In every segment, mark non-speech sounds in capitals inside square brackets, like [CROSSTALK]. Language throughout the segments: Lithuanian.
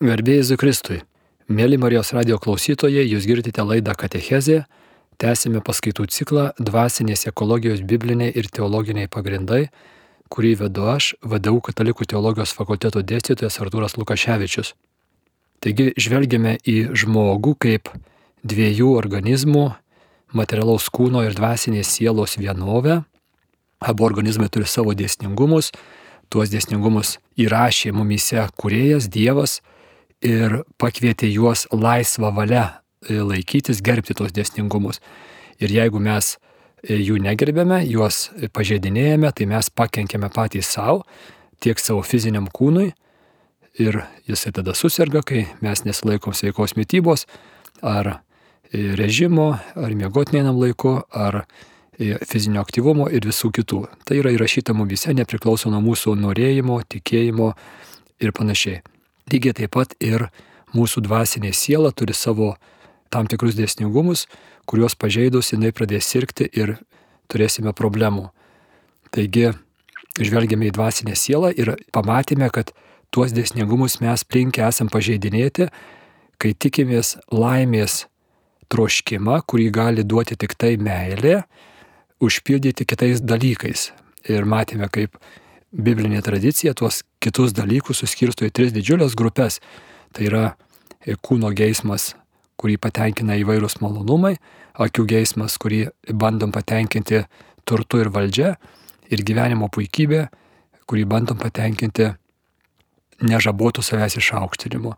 Garbėjai Zikristui. Mėly Marijos radio klausytojai, jūs girdite laidą Katechezė. Tęsime paskaitų ciklą Dvasinės ekologijos bibliniai ir teologiniai pagrindai, kurį vedu aš, VDU Katalikų teologijos fakulteto dėstytojas Artūras Lukaševičius. Taigi žvelgiame į žmogų kaip dviejų organizmų, materialaus kūno ir dvasinės sielos vienovę. Abu organizmai turi savo dėsningumus, tuos dėsningumus įrašė mumyse kuriejas Dievas ir pakvietė juos laisvą valią e, laikytis, gerbti tos dėsningumus. Ir jeigu mes e, jų negerbėme, juos pažeidinėjame, tai mes pakenkėme patys savo, tiek savo fiziniam kūnui ir jisai tada susirga, kai mes nesilaikom sveikos mytybos ar e, režimo, ar miegot neinam laiku, ar fizinio aktyvumo ir visų kitų. Tai yra įrašyta mumyse nepriklauso nuo mūsų norėjimo, tikėjimo ir panašiai. Lygiai taip pat ir mūsų dvasinė siela turi savo tam tikrus dėsningumus, kuriuos pažeidus jinai pradės sirgti ir turėsime problemų. Taigi, žvelgėme į dvasinę sielą ir pamatėme, kad tuos dėsningumus mes plinkę esam pažeidinėti, kai tikimės laimės troškimą, kurį gali duoti tik tai meilė, užpildyti kitais dalykais. Ir matėme, kaip biblinė tradicija tuos kitus dalykus suskirsto į tris didžiulės grupės. Tai yra e, kūno geismas, kurį patenkina įvairūs malonumai, akių geismas, kurį bandom patenkinti turtu ir valdžia, ir gyvenimo puikybė, kurį bandom patenkinti nežabotų savęs išaukštinimu.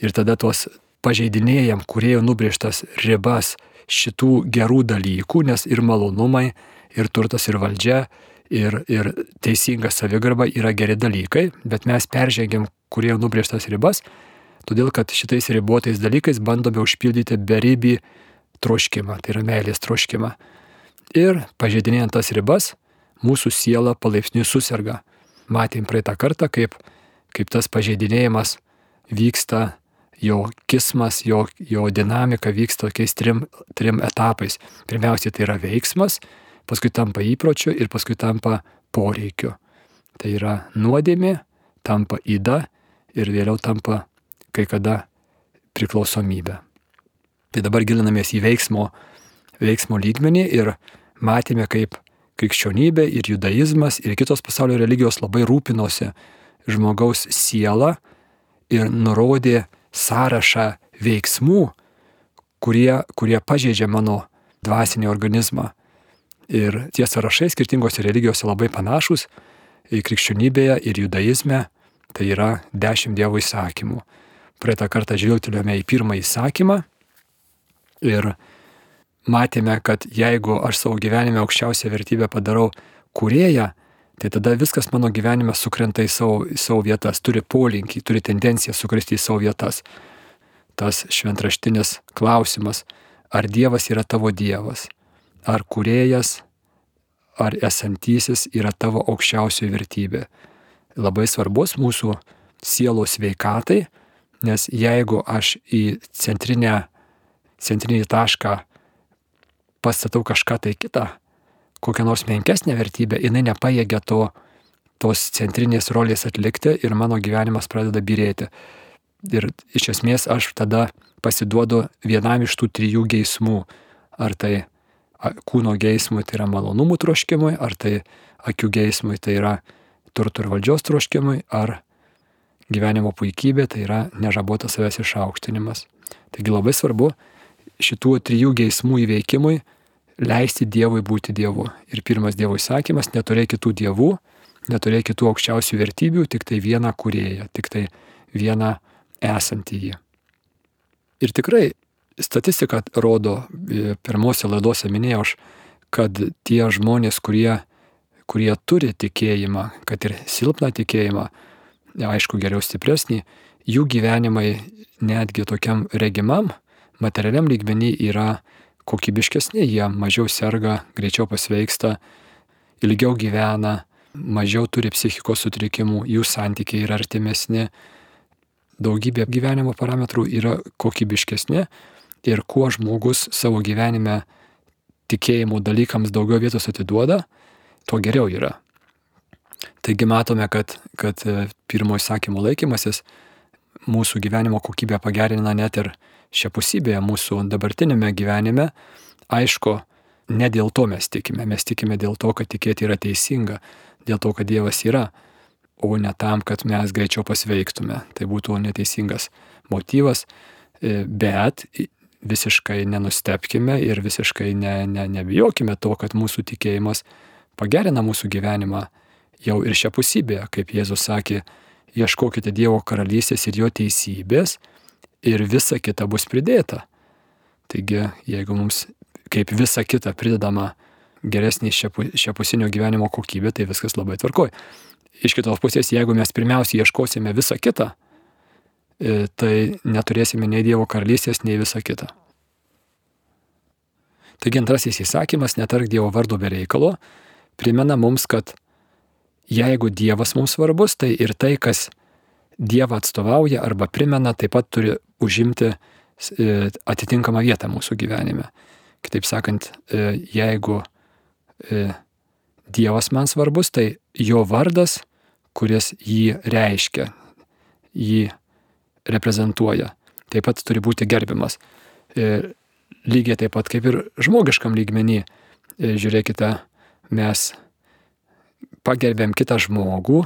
Ir tada tuos pažeidinėjam, kurie jau nubrėžtas ribas šitų gerų dalykų, nes ir malonumai, ir turtas, ir valdžia, ir, ir teisinga savigarba yra geri dalykai, bet mes peržengiam, kurie nubrėžtas ribas, todėl kad šitais ribotais dalykais bandome užpildyti beribį troškimą, tai yra meilės troškimą. Ir pažeidinėjant tas ribas, mūsų siela palaipsniui susirga. Matėm praeitą kartą, kaip, kaip tas pažeidinėjimas vyksta, jo kismas, jo, jo dinamika vyksta tokiais trim, trim etapais. Pirmiausia, tai yra veiksmas, paskui tampa įpročiu ir paskui tampa poreikiu. Tai yra nuodėmė, tampa įda ir vėliau tampa kai kada priklausomybė. Tai dabar gilinamės į veiksmo, veiksmo lygmenį ir matėme, kaip krikščionybė ir judaizmas ir kitos pasaulio religijos labai rūpinosi žmogaus sielą ir nurodė sąrašą veiksmų, kurie, kurie pažeidžia mano dvasinį organizmą. Ir tie sąrašai skirtingose religijose labai panašus krikščionybėje ir judaizme. Tai yra dešimt Dievo įsakymų. Praeitą kartą žvilgtelėjome į pirmąjį įsakymą ir matėme, kad jeigu aš savo gyvenime aukščiausią vertybę padarau kurėją, tai tada viskas mano gyvenime sukrenta į savo, į savo vietas, turi polinkį, turi tendenciją sukristi į savo vietas. Tas šventraštinis klausimas, ar Dievas yra tavo Dievas, ar kurėjas, ar esantysis yra tavo aukščiausioji vertybė. Labai svarbus mūsų sielos veikatai, nes jeigu aš į centrinę, centrinį tašką pastatau kažką tai kitą, kokią nors menkesnę vertybę, jinai nepajėgia to, tos centrinės rolės atlikti ir mano gyvenimas pradeda birėti. Ir iš esmės aš tada pasiduodu vienam iš tų trijų geismų. Ar tai kūno geismui tai yra malonumų troškimui, ar tai akių geismui tai yra turtų ir valdžios troškimui, ar gyvenimo puikybė tai yra nežabotas savęs išaukštinimas. Taigi labai svarbu šitų trijų geismų įveikimui leisti Dievui būti Dievu. Ir pirmas Dievo įsakymas - neturėk kitų dievų, neturėk kitų aukščiausių vertybių, tik tai vieną kurėją, tik tai vieną esantį jį. Ir tikrai statistika rodo, e, pirmose laidose minėjau aš, kad tie žmonės, kurie, kurie turi tikėjimą, kad ir silpną tikėjimą, aišku, geriau stipresnį, jų gyvenimai netgi tokiam regimam, materialiam lygmenį yra kokybiškesni, jie mažiau serga, greičiau pasveiksta, ilgiau gyvena, mažiau turi psichikos sutrikimų, jų santykiai yra artimesni, daugybė gyvenimo parametrų yra kokybiškesni ir kuo žmogus savo gyvenime tikėjimo dalykams daugiau vietos atiduoda, tuo geriau yra. Taigi matome, kad, kad e, pirmo įsakymo laikymasis mūsų gyvenimo kokybę pagerina net ir šiapusybėje mūsų dabartinėme gyvenime. Aišku, ne dėl to mes tikime, mes tikime dėl to, kad tikėti yra teisinga, dėl to, kad Dievas yra, o ne tam, kad mes greičiau pasveiktume. Tai būtų neteisingas motyvas, e, bet visiškai nenustepkime ir visiškai ne, ne, nebijokime to, kad mūsų tikėjimas pagerina mūsų gyvenimą jau ir šią pusybę, kaip Jėzus sakė, ieškokite Dievo karalystės ir jo teisybės ir visa kita bus pridėta. Taigi, jeigu mums kaip visa kita pridedama geresnė šiapusinio gyvenimo kokybė, tai viskas labai tvarkoj. Iš kitos pusės, jeigu mes pirmiausia ieškosime visą kitą, tai neturėsime nei Dievo karalystės, nei visą kitą. Taigi antrasis įsakymas, netark Dievo vardo be reikalo, primena mums, kad jeigu Dievas mums svarbus, tai ir tai, kas Dievą atstovauja arba primena, taip pat turi užimti e, atitinkamą vietą mūsų gyvenime. Kitaip sakant, e, jeigu e, Dievas man svarbus, tai jo vardas, kuris jį reiškia, jį reprezentuoja, taip pat turi būti gerbiamas. Lygiai taip pat kaip ir žmogiškam lygmenį. Žiūrėkite, mes pagerbėm kitą žmogų,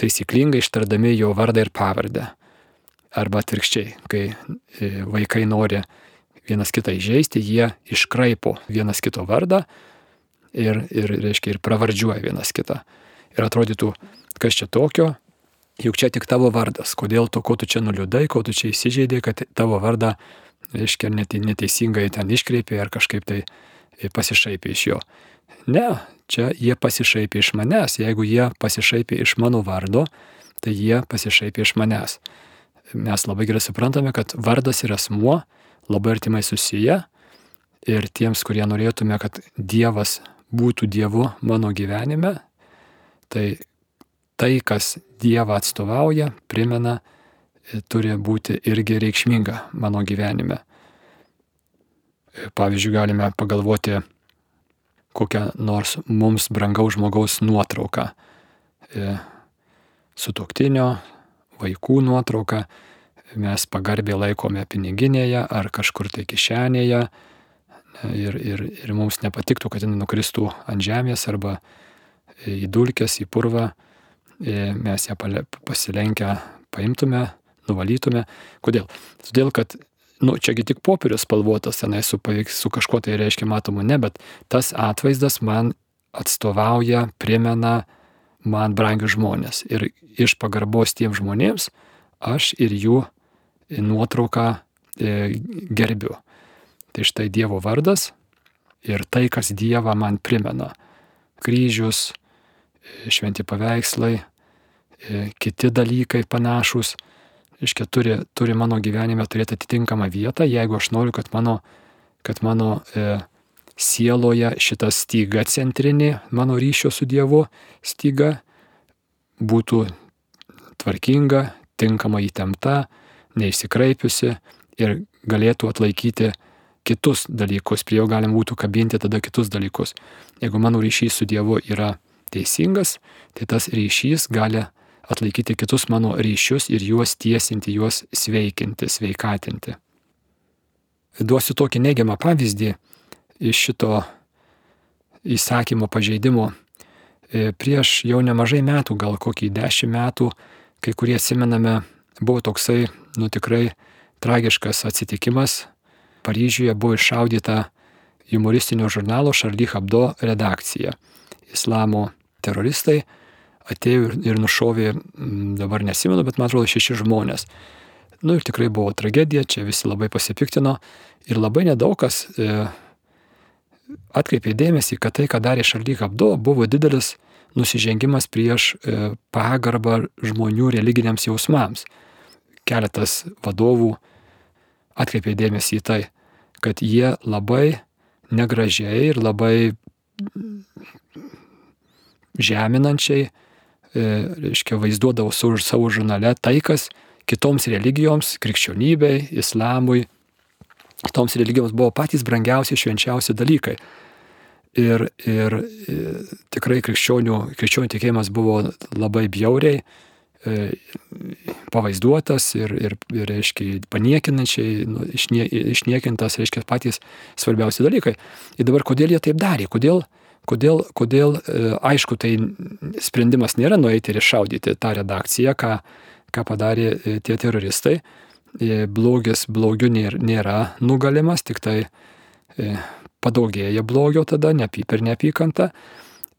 taisyklingai ištardami jo vardą ir pavardę. Arba atvirkščiai, kai e, vaikai nori vienas kitą įžeisti, jie iškraipo vienas kito vardą ir, ir, reiškia, ir pravardžiuoja vienas kitą. Ir atrodytų, kas čia tokio, juk čia tik tavo vardas, kodėl tu, ko tu čia nuliūdai, ko tu čia įsižeidai, kad tavo vardą, reiškia, neteisingai ten iškreipė ar kažkaip tai pasišaipė iš jo. Ne, čia jie pasišaipė iš manęs. Jeigu jie pasišaipė iš mano vardo, tai jie pasišaipė iš manęs. Mes labai gerai suprantame, kad vardas ir asmuo labai artimai susiję ir tiems, kurie norėtume, kad Dievas būtų Dievu mano gyvenime, tai tai, kas Dievą atstovauja, primena, turi būti irgi reikšminga mano gyvenime. Pavyzdžiui, galime pagalvoti kokią nors mums brangaus žmogaus nuotrauką. E, Sutoktinio, vaikų nuotrauką mes pagarbiai laikome piniginėje ar kažkur tai kišenėje ir, ir, ir mums nepatiktų, kad jinai nukristų ant žemės arba į dulkes, į purvą, e, mes ją pasilenkę paimtume, nuvalytume. Kodėl? Todėl, kad nu, čiagi tik popierius spalvotas, tenai su, su kažkuo tai reiškia matomu, ne, bet tas atvaizdas man atstovauja, primena man brangius žmonės. Ir iš pagarbos tiem žmonėms aš ir jų nuotrauką e, gerbiu. Tai štai Dievo vardas ir tai, kas Dievą man primena. Kryžius, e, šventi paveikslai, e, kiti dalykai panašus reiškia, turi, turi mano gyvenime turėti atitinkamą vietą, jeigu aš noriu, kad mano, kad mano e, sieloje šita styga centrinė, mano ryšio su Dievu styga būtų tvarkinga, tinkamai įtempta, neįsikraipiusi ir galėtų atlaikyti kitus dalykus, prie jo galim būtų kabinti tada kitus dalykus. Jeigu mano ryšys su Dievu yra teisingas, tai tas ryšys gali atlaikyti kitus mano ryšius ir juos tiesinti, juos sveikinti, sveikatinti. Duosiu tokį neigiamą pavyzdį iš šito įsakymo pažeidimo. E, prieš jau nemažai metų, gal kokį dešimt metų, kai kurie atsimename, buvo toksai, nu tikrai tragiškas atsitikimas. Paryžiuje buvo iššaudyta humoristinio žurnalo Charlie Hebdo redakcija. Islamo teroristai atėjo ir, ir nušovė, dabar nesimenu, bet man atrodo šeši žmonės. Nu ir tikrai buvo tragedija, čia visi labai pasipiktino ir labai nedaug kas e, atkreipė dėmesį, kad tai, ką darė Šarlyk Abdo, buvo didelis nusižengimas prieš e, pagarbą žmonių religiniams jausmams. Keletas vadovų atkreipė dėmesį į tai, kad jie labai negražiai ir labai žeminančiai E, reiškia, vaizduodavo savo, savo žurnale tai, kas kitoms religijoms, krikščionybei, islamui, kitoms religijoms buvo patys brangiausi, švenčiausi dalykai. Ir, ir, ir tikrai krikščionių, krikščionių tikėjimas buvo labai bjauriai e, pavaizduotas ir, ir, ir reiškia, paniekinančiai, nu, išnie, išniekintas, reiškia, patys svarbiausi dalykai. Ir dabar kodėl jie taip darė, kodėl, kodėl, kodėl e, aišku, tai sprendimas nėra nueiti ir iššaudyti tą redakciją, ką, ką padarė e, tie teroristai. Blogis blogių nėra, nugalimas, tik tai padaugėja blogio tada, neapy, per neapykantą.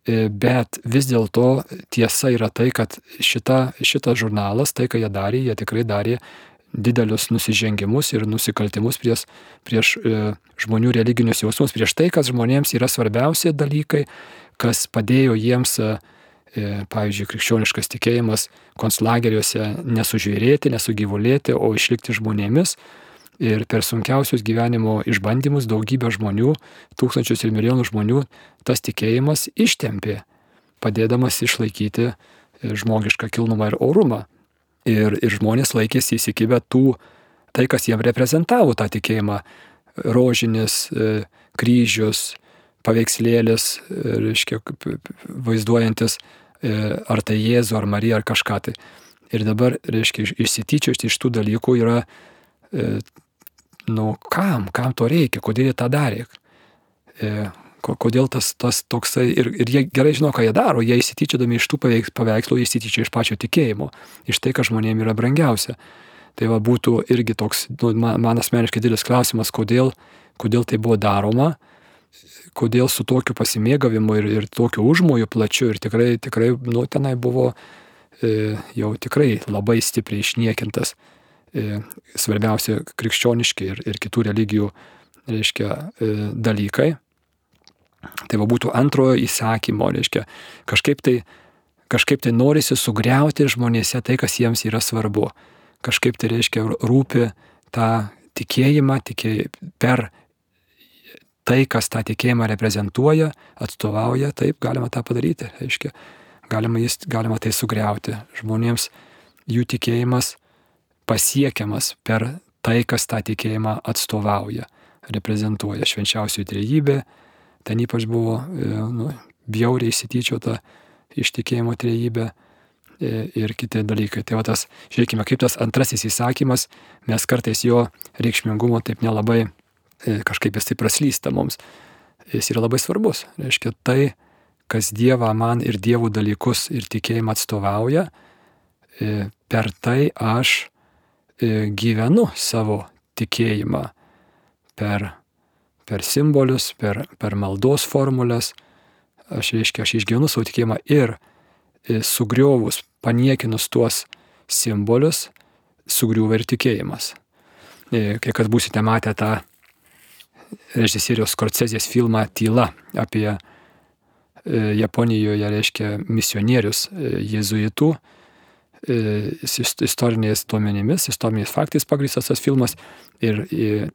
E, bet vis dėlto tiesa yra tai, kad šita, šitas žurnalas, tai ką jie darė, jie tikrai darė didelius nusižengimus ir nusikaltimus prieš, prieš e, žmonių religinius jausmus, prieš tai, kas žmonėms yra svarbiausi dalykai, kas padėjo jiems, e, e pavyzdžiui, krikščioniškas tikėjimas konslageriuose nesužvėrėti, nesugyvulėti, o išlikti žmonėmis. Ir per sunkiausius gyvenimo išbandymus daugybę žmonių, tūkstančius ir milijonų žmonių, tas tikėjimas ištempė, padėdamas išlaikyti e, žmogišką kilnumą ir orumą. Ir, ir žmonės laikėsi įsikibę tų, tai kas jiem reprezentavo tą tikėjimą - rožinis, e, kryžius, paveikslėlis, e, reiškia, vaizduojantis ar tai Jėzų, ar Mariją, ar kažką tai. Ir dabar, reiškia, išsityčioti iš tų dalykų yra nu kam, kam to reikia, kodėl jie tą darė. E, kodėl tas, tas toksai, ir, ir jie gerai žino, ką jie daro, jie įsityčiodami iš tų paveikslų, jie įsityčia iš pačio tikėjimo, iš tai, kas žmonėms yra brangiausia. Tai va būtų irgi toks, nu, man, man asmeniškai didelis klausimas, kodėl, kodėl tai buvo daroma, kodėl su tokiu pasimėgavimu ir, ir tokiu užmoju plačiu ir tikrai, tikrai, nu, tenai buvo e, jau tikrai labai stipriai išniekintas E, svarbiausia krikščioniški ir, ir kitų religijų reiškia, e, dalykai. Tai va būtų antrojo įsakymo, reiškia, kažkaip tai, kažkaip tai norisi sugriauti žmonėse tai, kas jiems yra svarbu. Kažkaip tai reiškia rūpi tą tikėjimą tikėj, per tai, kas tą tikėjimą reprezentuoja, atstovauja, taip galima tą padaryti. Reiškia, galima, jis, galima tai sugriauti. Žmonėms jų tikėjimas pasiekiamas per tai, kas tą tikėjimą atstovauja, reprezentuoja švenčiausioji trejybė, ten ypač buvo e, nu, bjauriai įsityčiota iš tikėjimo trejybė e, ir kiti dalykai. Tai va tas, žiūrėkime, kaip tas antrasis įsakymas, mes kartais jo reikšmingumo taip nelabai e, kažkaip jis tai praslysta mums. Jis yra labai svarbus. Reiškia, tai, kas Dievą man ir Dievų dalykus ir tikėjimą atstovauja, per tai aš gyvenu savo tikėjimą per, per simbolius, per, per maldos formulės. Aš reiškia, aš išgyvenu savo tikėjimą ir e, sugriovus, paniekinus tuos simbolius, sugriuva ir tikėjimas. E, kai kad būsite matę tą režisieriaus Skorcezės filmą Tyla apie Japonijoje, reiškia, misionierius jezuitų, E, istoriniais duomenimis, istoriniais faktais pagrįstas tas filmas ir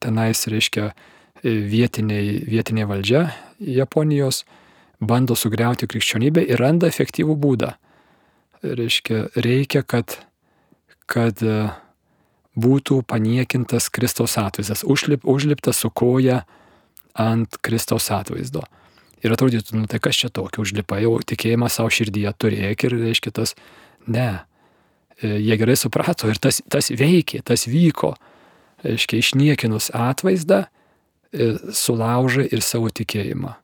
tenais, reiškia, e, vietiniai, vietinė valdžia Japonijos bando sugriauti krikščionybę ir randa efektyvų būdą. Reiškia, reikia, kad, kad e, būtų paniekintas Kristaus atvaizdas, užlip, užliptas su koja ant Kristaus atvaizdo. Ir atrodytų, nu tai kas čia tokio, užlipa jau tikėjimą savo širdyje turėk ir reiškia tas, ne, E, jie gerai suprato ir tas, tas veikė, tas vyko. Reiškia, išniekinus atvaizdą, e, sulaužė ir savo tikėjimą.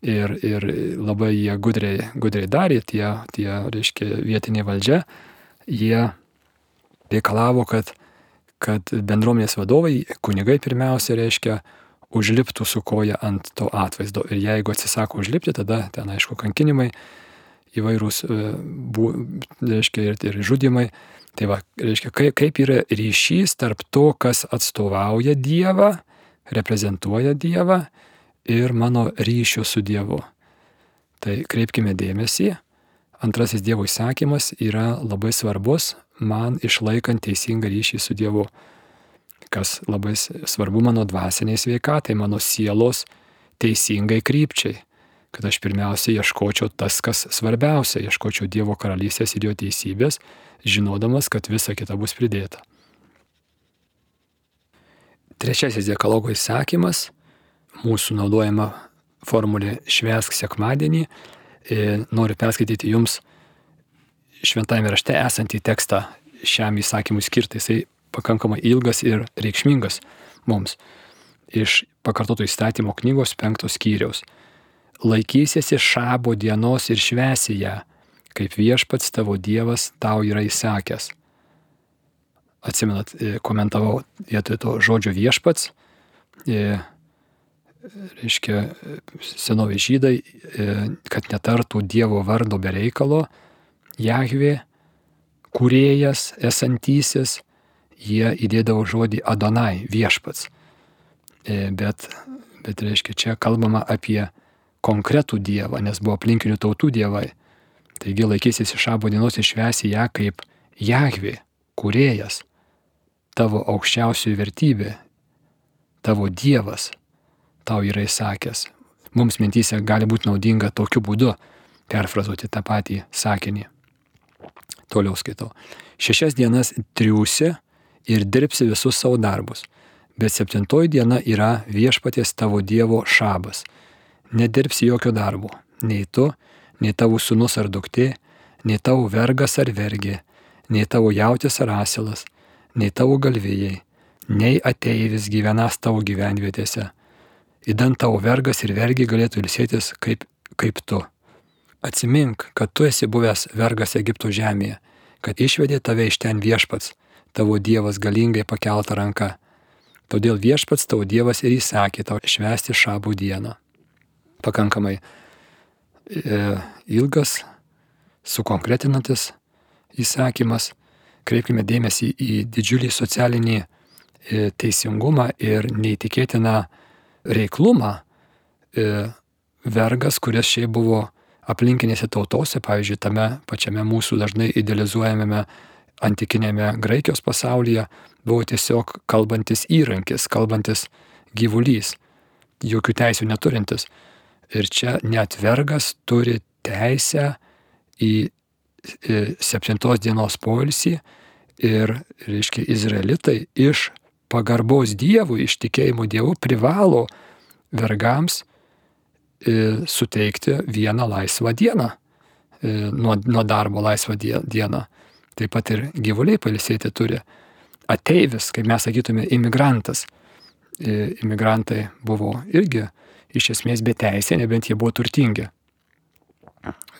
Ir, ir labai jie gudriai, gudriai darė, tie, tie, reiškia, vietinė valdžia, jie reikalavo, kad, kad bendruomenės vadovai, kunigai pirmiausia, reiškia, užliptų su koja ant to atvaizdo. Ir jeigu atsisako užlipti, tada ten, aišku, kankinimai įvairūs, e, bu, reiškia, ir, ir žudimai. Tai va, reiškia, kaip, kaip yra ryšys tarp to, kas atstovauja Dievą, reprezentuoja Dievą ir mano ryšio su Dievu. Tai kreipkime dėmesį, antrasis Dievo įsakymas yra labai svarbus man išlaikant teisingą ryšį su Dievu. Kas labai svarbu mano dvasiniai sveikatai, mano sielos teisingai krypčiai kad aš pirmiausia ieškočiau tas, kas svarbiausia, ieškočiau Dievo karalystės ir jo teisybės, žinodamas, kad visa kita bus pridėta. Trečiasis dekalogo įsakymas, mūsų naudojama formulė švesk sekmadienį, e, noriu perskaityti jums šventame rašte esantį tekstą šiam įsakymui skirtą. Jisai pakankamai ilgas ir reikšmingas mums. Iš pakartoto įstatymo knygos penktos skyriaus. Laikysiesi šabo dienos ir švesi ją, kaip viešpats tavo Dievas tau yra įsakęs. Atsimenat, e, komentavau vietoj to žodžio viešpats, e, reiškia, senovi žydai, e, kad netartų Dievo vardo bereikalo, Jahvė, kuriejas, esantysis, jie įdėdavo žodį Adonai, viešpats. E, bet, bet reiškia, čia kalbama apie konkretų Dievą, nes buvo aplinkinių tautų Dievai. Taigi laikysis iš šabo dienos išvesi ją kaip Jahvi, kuriejas, tavo aukščiausioji vertybė, tavo Dievas tau yra įsakęs. Mums mintys gali būti naudinga tokiu būdu perfrazuoti tą patį sakinį. Toliau skaitau. Šešias dienas triūsi ir dirbsi visus savo darbus bet septintoji diena yra viešpaties tavo Dievo šabas. Nedirbsi jokio darbo, nei tu, nei tavo sunus ar duktė, nei tavo vergas ar vergė, nei tavo jautis ar asilas, nei tavo galvėjai, nei ateivis gyvenas tavo gyvenvietėse. Įdant tavo vergas ir vergiai galėtų ilsėtis kaip, kaip tu. Atsimink, kad tu esi buvęs vergas Egipto žemėje, kad išvedė tave iš ten viešpats, tavo Dievas galingai pakeltą ranką Todėl viešpats tavo Dievas ir įsakė tau švesti šabų dieną. Pakankamai e, ilgas, sukonkretinantis įsakymas. Kreipkime dėmesį į didžiulį socialinį e, teisingumą ir neįtikėtiną reiklumą. E, vergas, kuris šiaip buvo aplinkinėse tautose, pavyzdžiui, tame pačiame mūsų dažnai idealizuojamame antikinėme Graikijos pasaulyje, buvo tiesiog kalbantis įrankis, kalbantis gyvulys, jokių teisių neturintis. Ir čia net vergas turi teisę į septintos dienos poilsį ir, reiškia, izraelitai iš pagarbos Dievui, iš tikėjimo Dievu privalo vergams e, suteikti vieną laisvą dieną, e, nuo, nuo darbo laisvą dieną. Taip pat ir gyvuliai palisėti turi ateivis, kaip mes sakytume, imigrantas. E, imigrantai buvo irgi iš esmės be teisė, nebent jie buvo turtingi.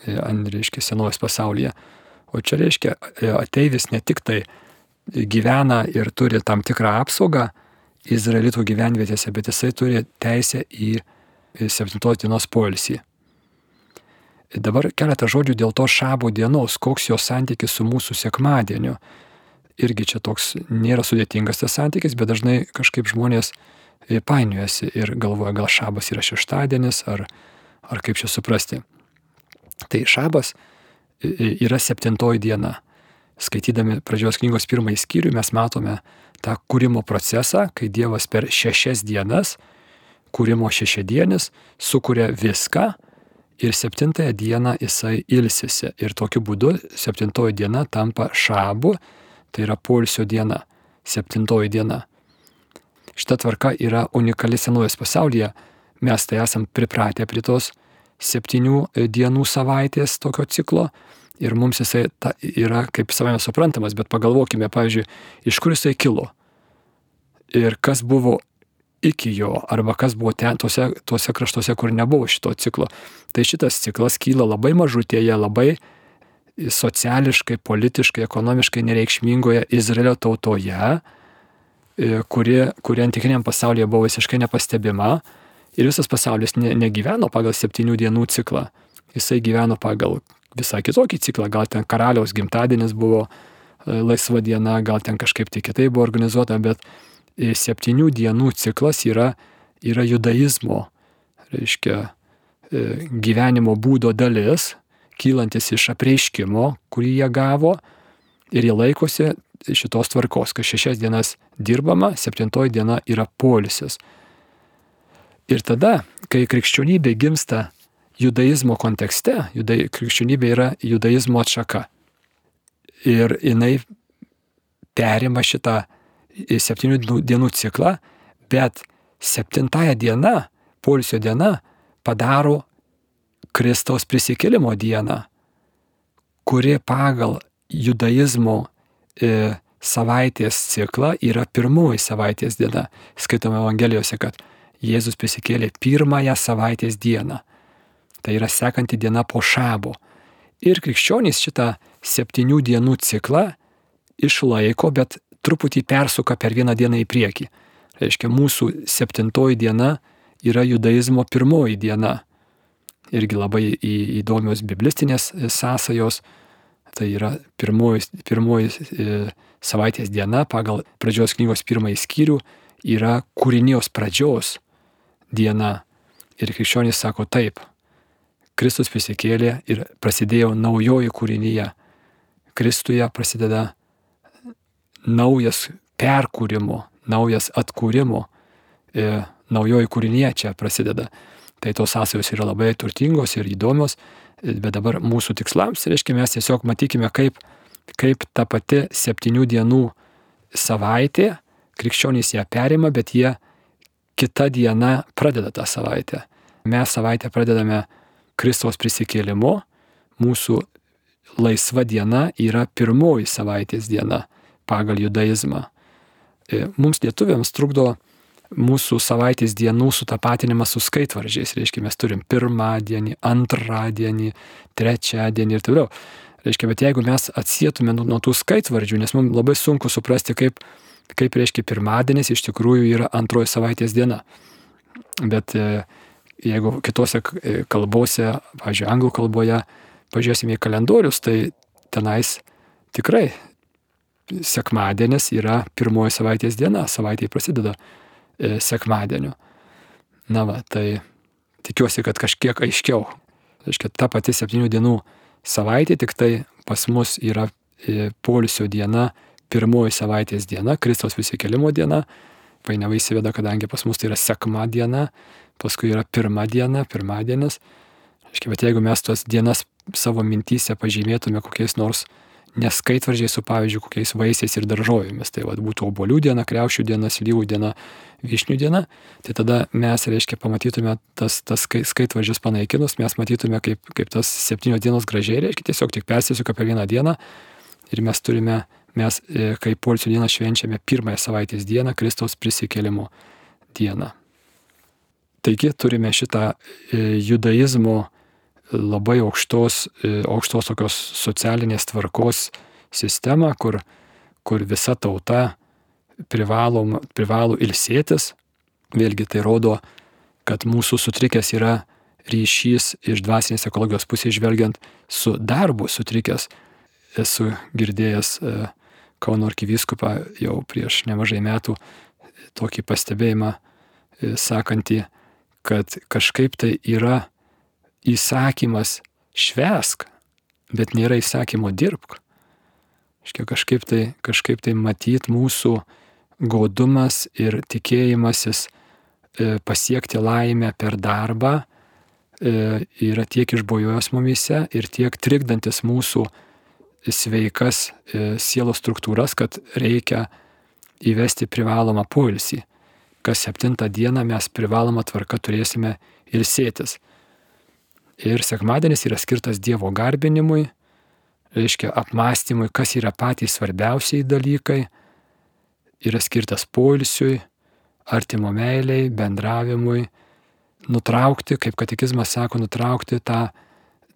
E, ant, reiškia, senovės pasaulyje. O čia reiškia, e, ateivis ne tik tai gyvena ir turi tam tikrą apsaugą Izraelito gyvenvietėse, bet jisai turi teisę į septintos dienos poilsį. Dabar keletą žodžių dėl to šabo dienos, koks jo santykis su mūsų sekmadieniu irgi čia toks nėra sudėtingas tas santykis, bet dažnai kažkaip žmonės e, painiojasi ir galvoja, gal šabas yra šeštadienis, ar, ar kaip čia suprasti. Tai šabas e, e, yra septintoji diena. Skaitydami pradžios knygos pirmąjį skyrių mes matome tą kūrimo procesą, kai Dievas per šešias dienas, kūrimo šešiadienis, sukuria viską ir septintąją dieną jisai ilsisi. Ir tokiu būdu septintoji diena tampa šabu tai yra poilsio diena, septintoji diena. Šita tvarka yra unikali senovės pasaulyje, mes tai esam pripratę prie tos septynių e, dienų savaitės tokio ciklo. Ir mums jisai ta, yra kaip savame suprantamas, bet pagalvokime, pavyzdžiui, iš kur jisai kilo? Ir kas buvo iki jo, arba kas buvo ten, tuose, tuose kraštuose, kur nebuvo šito ciklo. Tai šitas ciklas kyla labai mažutėje, labai sociališkai, politiškai, ekonomiškai nereikšmingoje Izraelio tautoje, e, kuri, kuri antikiniam pasaulyje buvo visiškai nepastebima ir visas pasaulis ne, negyveno pagal septynių dienų ciklą. Jisai gyveno pagal visą kitokį ciklą, gal ten karaliaus gimtadienis buvo e, laisva diena, gal ten kažkaip tai kitai buvo organizuota, bet e, septynių dienų ciklas yra, yra judaizmo, reiškia, gyvenimo būdo dalis, kylantis iš apreiškimo, kurį jie gavo ir jie laikosi šitos tvarkos, kad šešias dienas dirbama, septintoji diena yra polisis. Ir tada, kai krikščionybė gimsta judaizmo kontekste, judai, krikščionybė yra judaizmo atšaka. Ir jinai perima šitą septynių dienų ciklą, bet septintąją dieną, polisio diena, padaro Kristaus prisikėlimo dieną, kuri pagal judaizmo e, savaitės ciklą yra pirmoji savaitės diena. Skaitome Evangelijose, kad Jėzus prisikėlė pirmąją savaitės dieną. Tai yra sekanti diena po šabo. Ir krikščionys šitą septynių dienų ciklą išlaiko, bet truputį persuka per vieną dieną į priekį. Reiškia, mūsų septintoji diena yra judaizmo pirmoji diena. Irgi labai įdomios biblistinės sąsajos. Tai yra pirmoji, pirmoji e, savaitės diena pagal pradžios knygos pirmąjį skyrių yra kūrinijos pradžios diena. Ir krikščionys sako taip, Kristus prisikėlė ir prasidėjo naujoji kūrinyje. Kristuje prasideda naujas perkūrimo, naujas atkūrimo, e, naujoji kūrinyje čia prasideda. Tai tos sąsajos yra labai turtingos ir įdomios, bet dabar mūsų tikslams, reiškia, mes tiesiog matykime, kaip, kaip ta pati septynių dienų savaitė, krikščionys ją perima, bet jie kita diena pradeda tą savaitę. Mes savaitę pradedame Kristaus prisikėlimu, mūsų laisva diena yra pirmoji savaitės diena pagal judaizmą. E, mums lietuviams trukdo mūsų savaitės dienų sutapatinimas su skaitvaržiais. Reiškia, mes turim pirmadienį, antradienį, trečiadienį ir taip toliau. Reiškia, bet jeigu mes atsietume nuo, tų skaitvardžių, nes mums labai sunku suprasti, kaip, kaip reiškia pirmadienis iš tikrųjų yra antroji savaitės diena. Bet e, jeigu kitose e, kalbose, pavyzdžiui, anglų kalboje, pažiūrėsime į kalendorius, tai tenais tikrai sekmadienis yra pirmoji savaitės diena, savaitė prasideda E, sekmadieniu. Na va, tai tikiuosi, kad kažkiek aiškiau. Reiškia, ta pati septynių dienų savaitė, tik tai pas mus yra polisio diena, pirmoji savaitės diena, Kristaus visikėlimo diena. Painiava įsiveda, kadangi pas mus tai yra sekma diena, paskui yra pirma diena, pirmadienis. Reiškia, bet jeigu mes tos dienas savo mintys pažymėtume kokiais nors neskaitvaržiai su, pavyzdžiui, kokiais vaisiais ir daržovėmis. Tai vad būtų obolių diena, kreušių diena, slyvų diena, vyšnių diena. Tai tada mes, reiškia, pamatytume tas, tas skaitvaržius panaikinus, mes matytume, kaip, kaip tas septynios dienos gražiai, reiškia, tiesiog tik persisuka per vieną dieną. Ir mes turime, mes e, kaip polsio dieną švenčiame pirmąją savaitės dieną, Kristaus prisikėlimo dieną. Taigi turime šitą e, judaizmo labai aukštos, e, aukštos tokios socialinės tvarkos sistemą, kur, kur visa tauta privalo, privalo ilsėtis. Vėlgi tai rodo, kad mūsų sutrikęs yra ryšys iš dvasinės ekologijos pusės žvelgiant su darbu sutrikęs. Esu girdėjęs e, Kauno arkivyskupą jau prieš nemažai metų tokį pastebėjimą e, sakantį, kad kažkaip tai yra įsakymas švesk, bet nėra įsakymo dirbk. Iškia kažkaip tai, kažkaip tai matyt mūsų godumas ir tikėjimasis e, pasiekti laimę per darbą e, yra tiek išbojojęs mumise ir tiek trikdantis mūsų sveikas e, sielos struktūras, kad reikia įvesti privalomą poilsį. Kas septintą dieną mes privalomą tvarką turėsime ir sėtis. Ir sekmadienis yra skirtas Dievo garbinimui, reiškia apmąstymui, kas yra patys svarbiausiai dalykai, yra skirtas poilsiui, artimo meiliai, bendravimui, nutraukti, kaip katekizmas sako, nutraukti tą,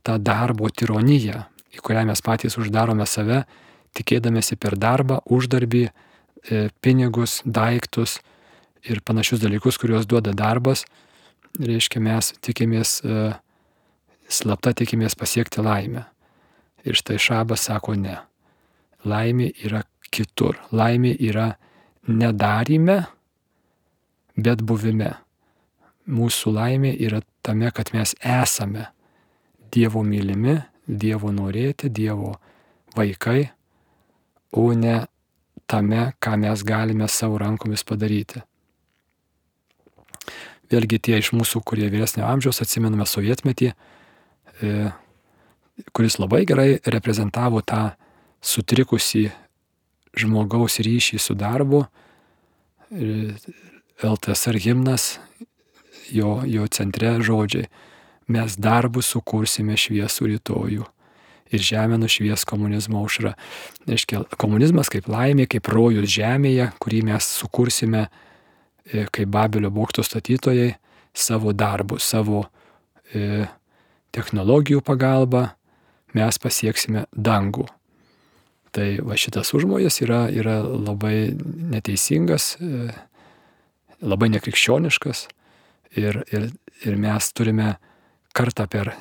tą darbo tironiją, į kurią mes patys uždarome save, tikėdamėsi per darbą, uždarbį, e, pinigus, daiktus ir panašius dalykus, kuriuos duoda darbas. Reiškia, mes tikimės e, slapta tikimės pasiekti laimę. Ir štai šabas sako ne. Laimė yra kitur. Laimė yra nedarime, bet buvime. Mūsų laimė yra tame, kad mes esame Dievo mylimi, Dievo norėti, Dievo vaikai, o ne tame, ką mes galime savo rankomis padaryti. Vėlgi tie iš mūsų, kurie vyresnio amžiaus atsimename sovietmetį, E, kuris labai gerai reprezentavo tą sutrikusį žmogaus ryšį su darbu. E, LTSR himnas, jo, jo centre žodžiai. Mes darbų sukursime šviesų rytojų. ir žemę nušvies komunizmo aušra. Reiškia, komunizmas kaip laimė, kaip rojus žemėje, kurį mes sukursime e, kaip Babelio bokšto statytojai savo darbu, savo e, technologijų pagalba mes pasieksime dangų. Tai va šitas užmojas yra, yra labai neteisingas, e, labai nekrikščioniškas ir, ir, ir mes turime kartą per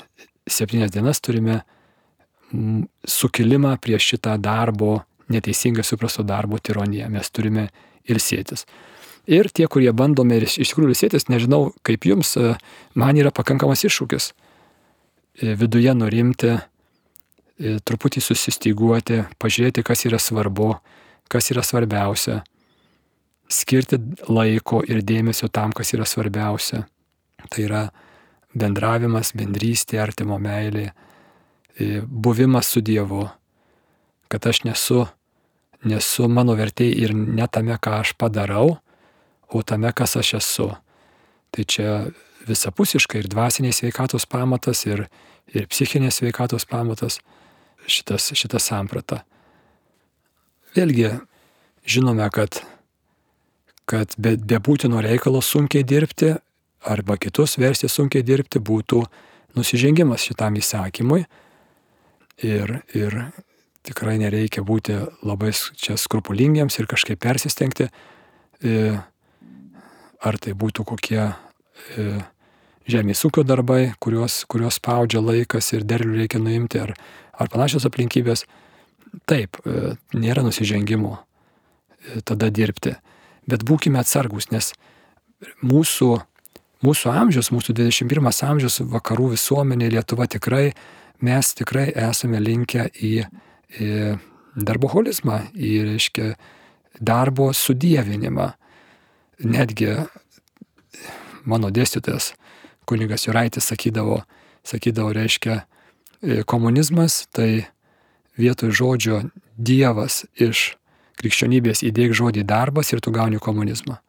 septynias dienas turime sukilimą prieš šitą darbo, neteisingai suprasto darbo tironiją. Mes turime ilsėtis. Ir tie, kurie bandome iš tikrųjų ilsėtis, nežinau kaip jums, e, man yra pakankamas iššūkis e, viduje nurimti, e, truputį susistiguoti, pažiūrėti, kas yra svarbu, kas yra svarbiausia, skirti laiko ir dėmesio tam, kas yra svarbiausia. Tai yra bendravimas, bendrystė, artimo meilė, buvimas su Dievu, kad aš nesu, nesu mano vertė ir ne tame, ką aš padarau, o tame, kas aš esu. Tai čia visapusiškai ir dvasinės sveikatos pamatas, ir, ir psichinės sveikatos pamatas šitas, šita samprata. Vėlgi, žinome, kad, kad be, be būtino reikalo sunkiai dirbti arba kitus versti sunkiai dirbti būtų nusižengimas šitam įsakymui, Ir, ir tikrai nereikia būti labai čia skrupulingiems ir kažkaip persistengti, e, ar tai būtų kokie e, žemės ūkio darbai, kuriuos, kuriuos spaudžia laikas ir derlių reikia nuimti, ar, ar panašios aplinkybės. Taip, e, nėra nusižengimo tada dirbti, bet būkime atsargus, nes mūsų, mūsų amžius, mūsų 21 amžius vakarų visuomenė Lietuva tikrai mes tikrai esame linkę į, į darboholizmą, į, reiškia, darbo sudėvinimą. Netgi mano dėstytojas, kunigas Juraitis, sakydavo, sakydavo, reiškia, komunizmas tai vietoj žodžio Dievas iš krikščionybės įdėk žodį darbas ir tu gauni komunizmą.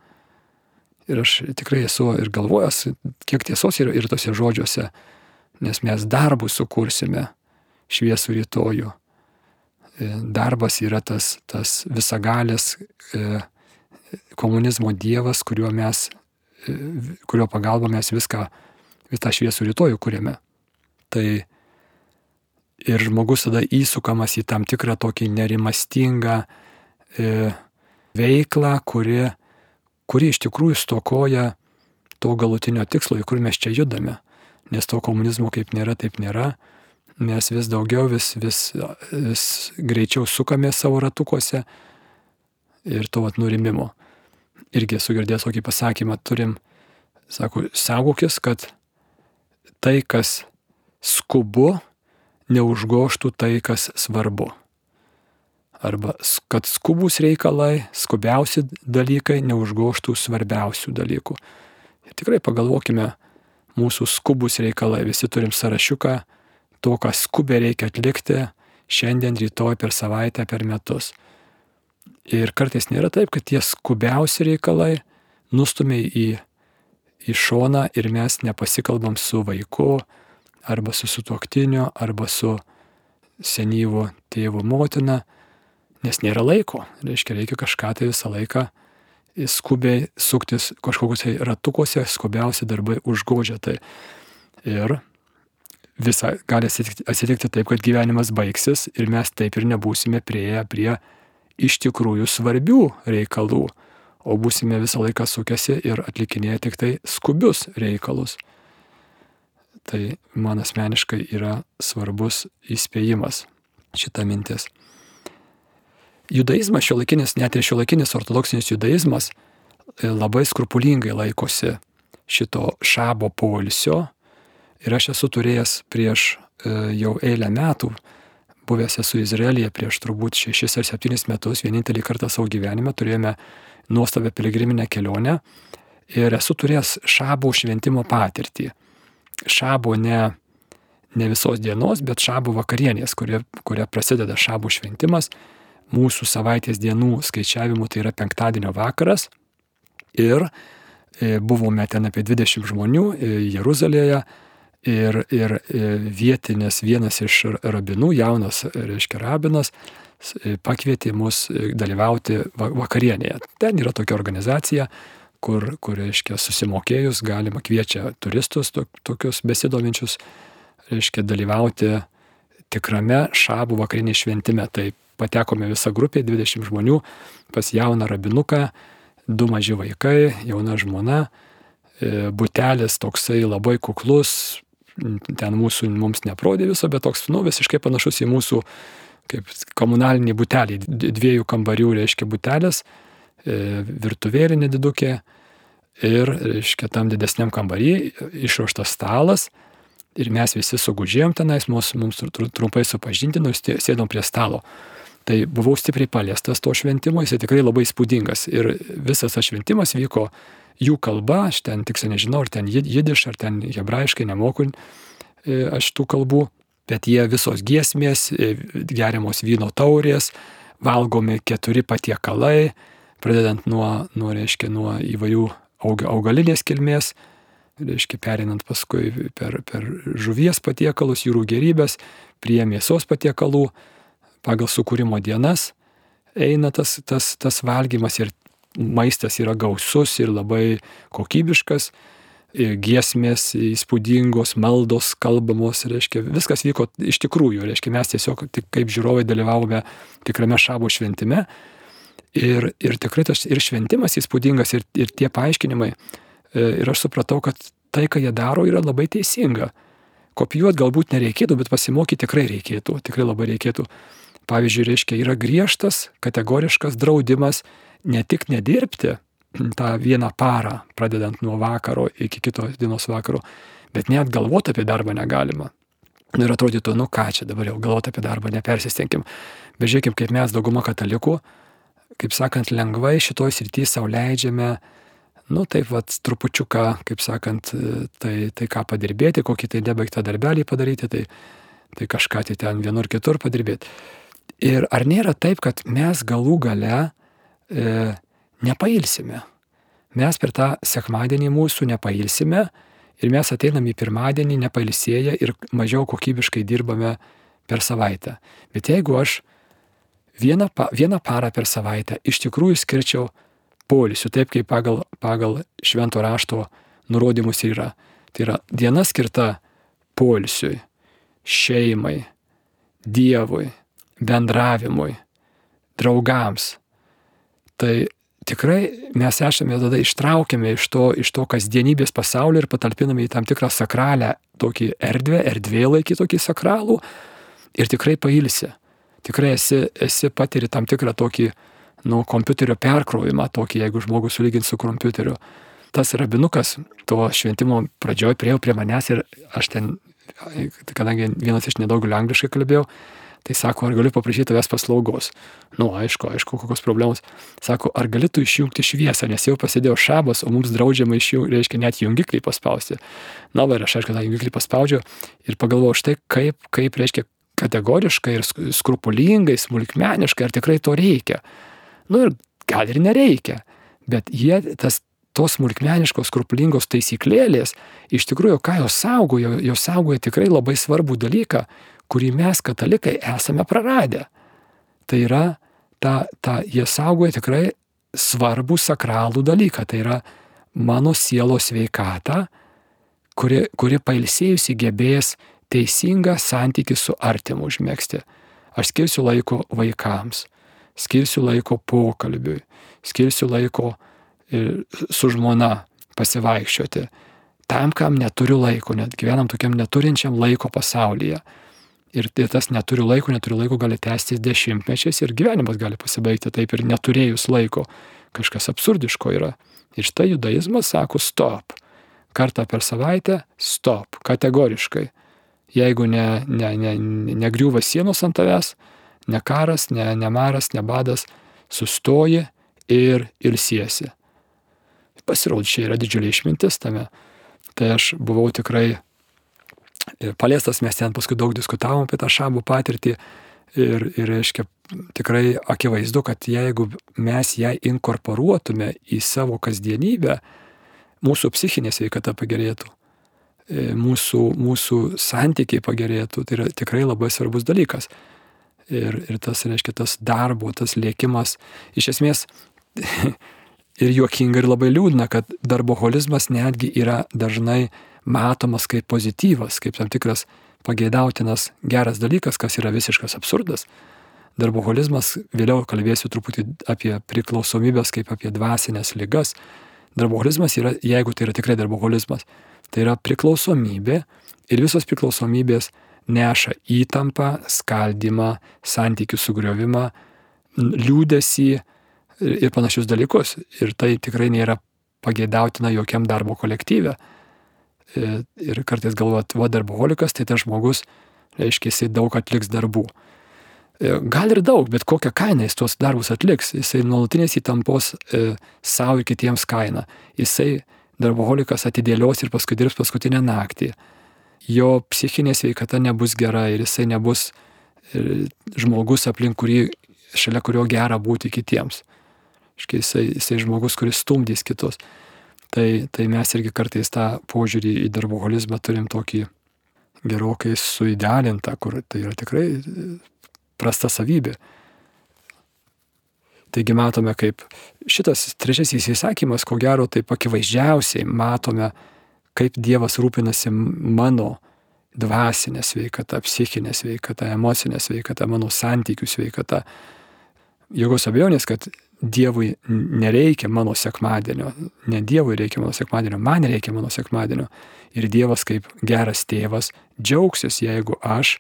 Ir aš tikrai esu ir galvojęs, kiek tiesos yra ir tose žodžiuose, nes mes darbų sukursime šviesų rytojų. E, darbas yra tas, tas visagalės e, komunizmo dievas, kuriuo, mes, e, kurio pagalba mes viską, visą šviesų rytojų kūrėme. Tai ir žmogus tada įsukamas į tam tikrą tokį nerimastingą veiklą, kuri, kuri iš tikrųjų stokoja to galutinio tikslo, į kur mes čia judame nes to komunizmo kaip nėra, taip nėra. Mes vis daugiau, vis, vis, vis greičiau sukame savo ratukuose ir to vat nurimimo. Irgi esu girdėjęs tokį pasakymą, turim, sako, saugokis, kad tai, kas skubu, neužgoštų tai, kas svarbu. Arba kad skubus reikalai, skubiausi dalykai neužgoštų svarbiausių dalykų. Ir tikrai pagalvokime, mūsų skubus reikalai. Visi turim sąrašiuką to, ką skubiai reikia atlikti šiandien, rytoj, per savaitę, per metus. Ir kartais nėra taip, kad tie skubiausi reikalai nustumia į, į šoną ir mes nepasikalbam su vaiku, arba su sutuoktiniu, arba su senyvu tėvu motina, nes nėra laiko. Reiškia, reikia kažką tai visą laiką skubiai suktis kažkokiuose ratukuose, skubiausi darbai užgožia tai. Ir visa gali atsitikti, atsitikti taip, kad gyvenimas baigsis ir mes taip ir nebūsime prieėję prie iš tikrųjų svarbių reikalų, o būsime visą laiką sukęsi ir atlikinėję tik tai skubius reikalus. Tai man asmeniškai yra svarbus įspėjimas šita mintis judaizmas šiuolaikinis, net ir šiuolaikinis ortodoksinis judaizmas e, labai skrupulingai laikosi šito šabo polisio. Ir aš esu turėjęs prieš e, jau eilę metų, buvęs esu Izraelyje prieš turbūt šešis ar septynis metus, vienintelį kartą savo gyvenime turėjome nuostabę piligriminę kelionę ir esu turėjęs šabo šventimo patirtį. Šabo ne, ne visos dienos, bet šabo vakarienės, kuria, kuria prasideda šabo šventimas mūsų savaitės dienų skaičiavimu tai yra penktadienio vakaras. Ir e, buvome ten apie 20 žmonių e, Jeruzalėje ir, ir e, vietinis vienas iš rabinų, jaunas, reiškia, rabinas, pakvietė mus dalyvauti vakarienėje. Ten yra tokia organizacija, kur, kur reiškia, susimokėjus galima kviečia turistus tokius besidominčius, reiškia, dalyvauti tikrame šabų vakarinė šventime. Tai patekome visą grupę, 20 žmonių, pas jauną rabinuką, du maži vaikai, jauna žmona, e, butelis toksai labai kuklus, ten mūsų mums neprodė viso, bet toks, nu, visiškai panašus į mūsų kaip komunalinį butelį, dviejų kambarių, reiškia, butelis, e, virtuvėlė nedidukė ir, reiškia, tam didesniam kambarį išruoštas stalas ir mes visi sugužėjom tenais, mums, mums trumpai supažindino sėdom prie stalo. Tai buvau stipriai paliestas to šventimo, jis tikrai labai spūdingas ir visas tas šventimas vyko jų kalba, aš ten tiksliai nežinau, ar ten jidiš, ar ten hebrajiškai nemoku e, aš tų kalbų, bet jie visos giesmės, e, geriamos vyno taurės, valgomi keturi patiekalai, pradedant nuo, nuo, reiškia, nuo įvairių augalinės kilmės, reiškia, perinant paskui per, per žuvies patiekalus, jūrų gerybės, prie mėsos patiekalų, pagal sukūrimo dienas eina tas, tas, tas valgymas ir maistas yra gausus ir labai kokybiškas, ir giesmės įspūdingos, maldos kalbamos, reiškia, viskas vyko iš tikrųjų, reiškia, mes tiesiog tik kaip žiūrovai dalyvavome tikrame šabo šventime. Ir, ir tikrai tas ir šventimas įspūdingas, ir, ir tie paaiškinimai. E, ir aš supratau, kad tai, ką jie daro, yra labai teisinga. Kopijuoti galbūt nereikėtų, bet pasimokyti tikrai reikėtų, tikrai labai reikėtų. Pavyzdžiui, reiškia, yra griežtas, kategoriškas draudimas ne tik nedirbti [CLEARS THROAT] tą vieną parą, pradedant nuo vakaro iki kitos dienos vakaro, bet net galvoti apie darbą negalima. Ir atrodytų, nu ką čia dabar jau galvoti apie darbą, nepersistengim. Bet žiūrėkim, kaip mes dauguma katalikų, kaip sakant, lengvai šitoj srityje savo leidžiame, nu taip vad trupučiuką, kaip sakant, tai, tai ką padirbėti, kokį tai nebaigtą darbelį padaryti, tai, tai kažką tai ten vienur kitur padirbėti. Ir ar nėra taip, kad mes galų gale e, nepailsime. Mes per tą sekmadienį mūsų nepailsime ir mes ateinam į pirmadienį nepailsėję ir mažiau kokybiškai dirbame per savaitę. Bet jeigu aš vieną, vieną parą per savaitę iš tikrųjų skirčiau polisiu, taip kaip pagal, pagal švento rašto nurodymus yra. Tai yra diena skirta polisiui, šeimai, Dievui, bendravimui, draugams, tai tikrai mes esame tada ištraukiami iš to, iš to kasdienybės pasaulio ir patalpinami į tam tikrą sakralę, tokį erdvę, erdvėlaikį tokį sakralų ir tikrai pailsi. Tikrai esi, esi patiri tam tikrą tokį, nu, kompiuterio perkrovimą, tokį, jeigu žmogus sulygins su kompiuteriu. Tas rabinukas to šventimo pradžioj priejo prie manęs ir aš ten, kadangi vienas iš nedaugelio angliškai kalbėjau, Tai sako, ar galiu paprašyti tavęs paslaugos? Nu, aišku, aišku, kokios problemos. Sako, ar galėtų išjungti šviesą, nes jau prasidėjo šabas, o mums draudžiama išjungti, reiškia, net jungiklį paspausti. Na, va, ir aš, aišku, tą jungiklį paspaudžiau ir pagalvojau, štai kaip, kaip, reiškia, kategoriškai ir skrupulingai, smulkmeniškai, ar tikrai to reikia. Nu ir gal ir nereikia, bet jie, tas tos smulkmeniškos, skrupulingos taisyklėlės, iš tikrųjų, ką jos saugojo, jos saugoja tikrai labai svarbų dalyką, kurį mes katalikai esame praradę. Tai yra, ta, ta, jie saugoja tikrai svarbų sakralų dalyką, tai yra mano sielos sveikata, kuri, kuri pailsėjusi gebės teisingą santykių su artimu užmėgsti. Aš skirsiu laiko vaikams, skirsiu laiko pokalbiui, skirsiu laiko su žmona pasivaikščioti. Tam, kam neturiu laiko, net gyvenam tokiam neturinčiam laiko pasaulyje. Ir tas neturiu laiko, neturiu laiko gali tęstis dešimtmečiais ir gyvenimas gali pasibaigti taip ir neturėjus laiko. Kažkas absurdiško yra. Ir štai judaizmas sako stop. Kartą per savaitę stop. Kategoriškai. Jeigu ne, ne, ne, negriūva sienos ant tavęs, ne karas, ne, ne maras, ne badas, sustoji ir ilsiesi. Pasirodo, čia yra didžiulė išmintis tame. Tai aš buvau tikrai paliestas, mes ten paskui daug diskutavom apie tą šabų patirtį ir, ir reiškia, tikrai akivaizdu, kad jeigu mes ją inkorporuotume į savo kasdienybę, mūsų psichinė sveikata pagerėtų. e, mūsų, mūsų santykiai pagerėtų. Tai yra tikrai labai svarbus dalykas. Ir, ir tas, reiškia, tas darbo, tas lėkimas, iš esmės [LAUGHS] ir juokinga ir labai liūdna, kad darboholizmas netgi yra dažnai matomas kaip pozityvas, kaip tam tikras pageidautinas geras dalykas, kas yra visiškas absurdas. Darboholizmas, vėliau kalbėsiu truputį apie priklausomybės kaip apie dvasinės lygas. Darboholizmas yra, jeigu tai yra tikrai darboholizmas, tai yra priklausomybė ir visos priklausomybės neša įtampą, skaldimą, santykių sugriovimą, liūdėsi ir panašius dalykus. Ir tai tikrai nėra pageidautina jokiam darbo kolektyve. E, ir kartais galvot, va darboholikas, tai tas žmogus, reiškia, jisai daug atliks darbų. E, gal ir daug, bet kokią kainą jis tuos darbus atliks. Jisai nuolatinės įtampos e, savo ir kitiems kainą. Jisai darboholikas atidėlios ir paskui dirbs paskutinę naktį. Jo psichinė sveikata nebus gera ir jisai nebus e, žmogus aplink kurį, šalia kurio gera būti kitiems. Iškai jisai, jisai žmogus, kuris stumdys kitus. Tai, tai mes irgi kartais tą požiūrį į darboholizmą turim tokį gerokai suidealintą, kur tai yra tikrai prasta savybė. Taigi matome, kaip šitas trečiasis įsakymas, ko gero, taip akivaizdžiausiai matome, kaip Dievas rūpinasi mano dvasinė sveikata, psichinė sveikata, emocinė sveikata, mano santykių sveikata. Jogos abejonės, kad Dievui nereikia mano sekmadienio, ne Dievui reikia mano sekmadienio, man reikia mano sekmadienio. Ir Dievas kaip geras tėvas džiaugsis, jeigu aš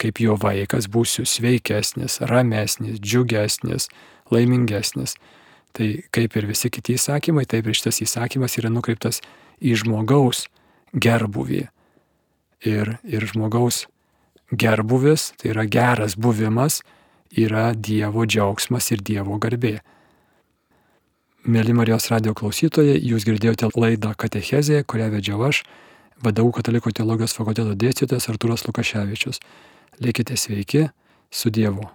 kaip jo vaikas būsiu sveikesnis, ramesnis, džiugesnis, laimingesnis. Tai kaip ir visi kiti įsakymai, taip ir šitas įsakymas yra nukreiptas į žmogaus gerbuvį. Ir, ir žmogaus gerbuvis, tai yra geras buvimas, yra Dievo džiaugsmas ir Dievo garbė. Mėly Marijos radio klausytojai, jūs girdėjote laidą Katechezė, kurią vedžiau aš, vadovau Katalikų teologijos fakulteto dėstytojas Arturas Lukaševičius. Likite sveiki, su Dievu.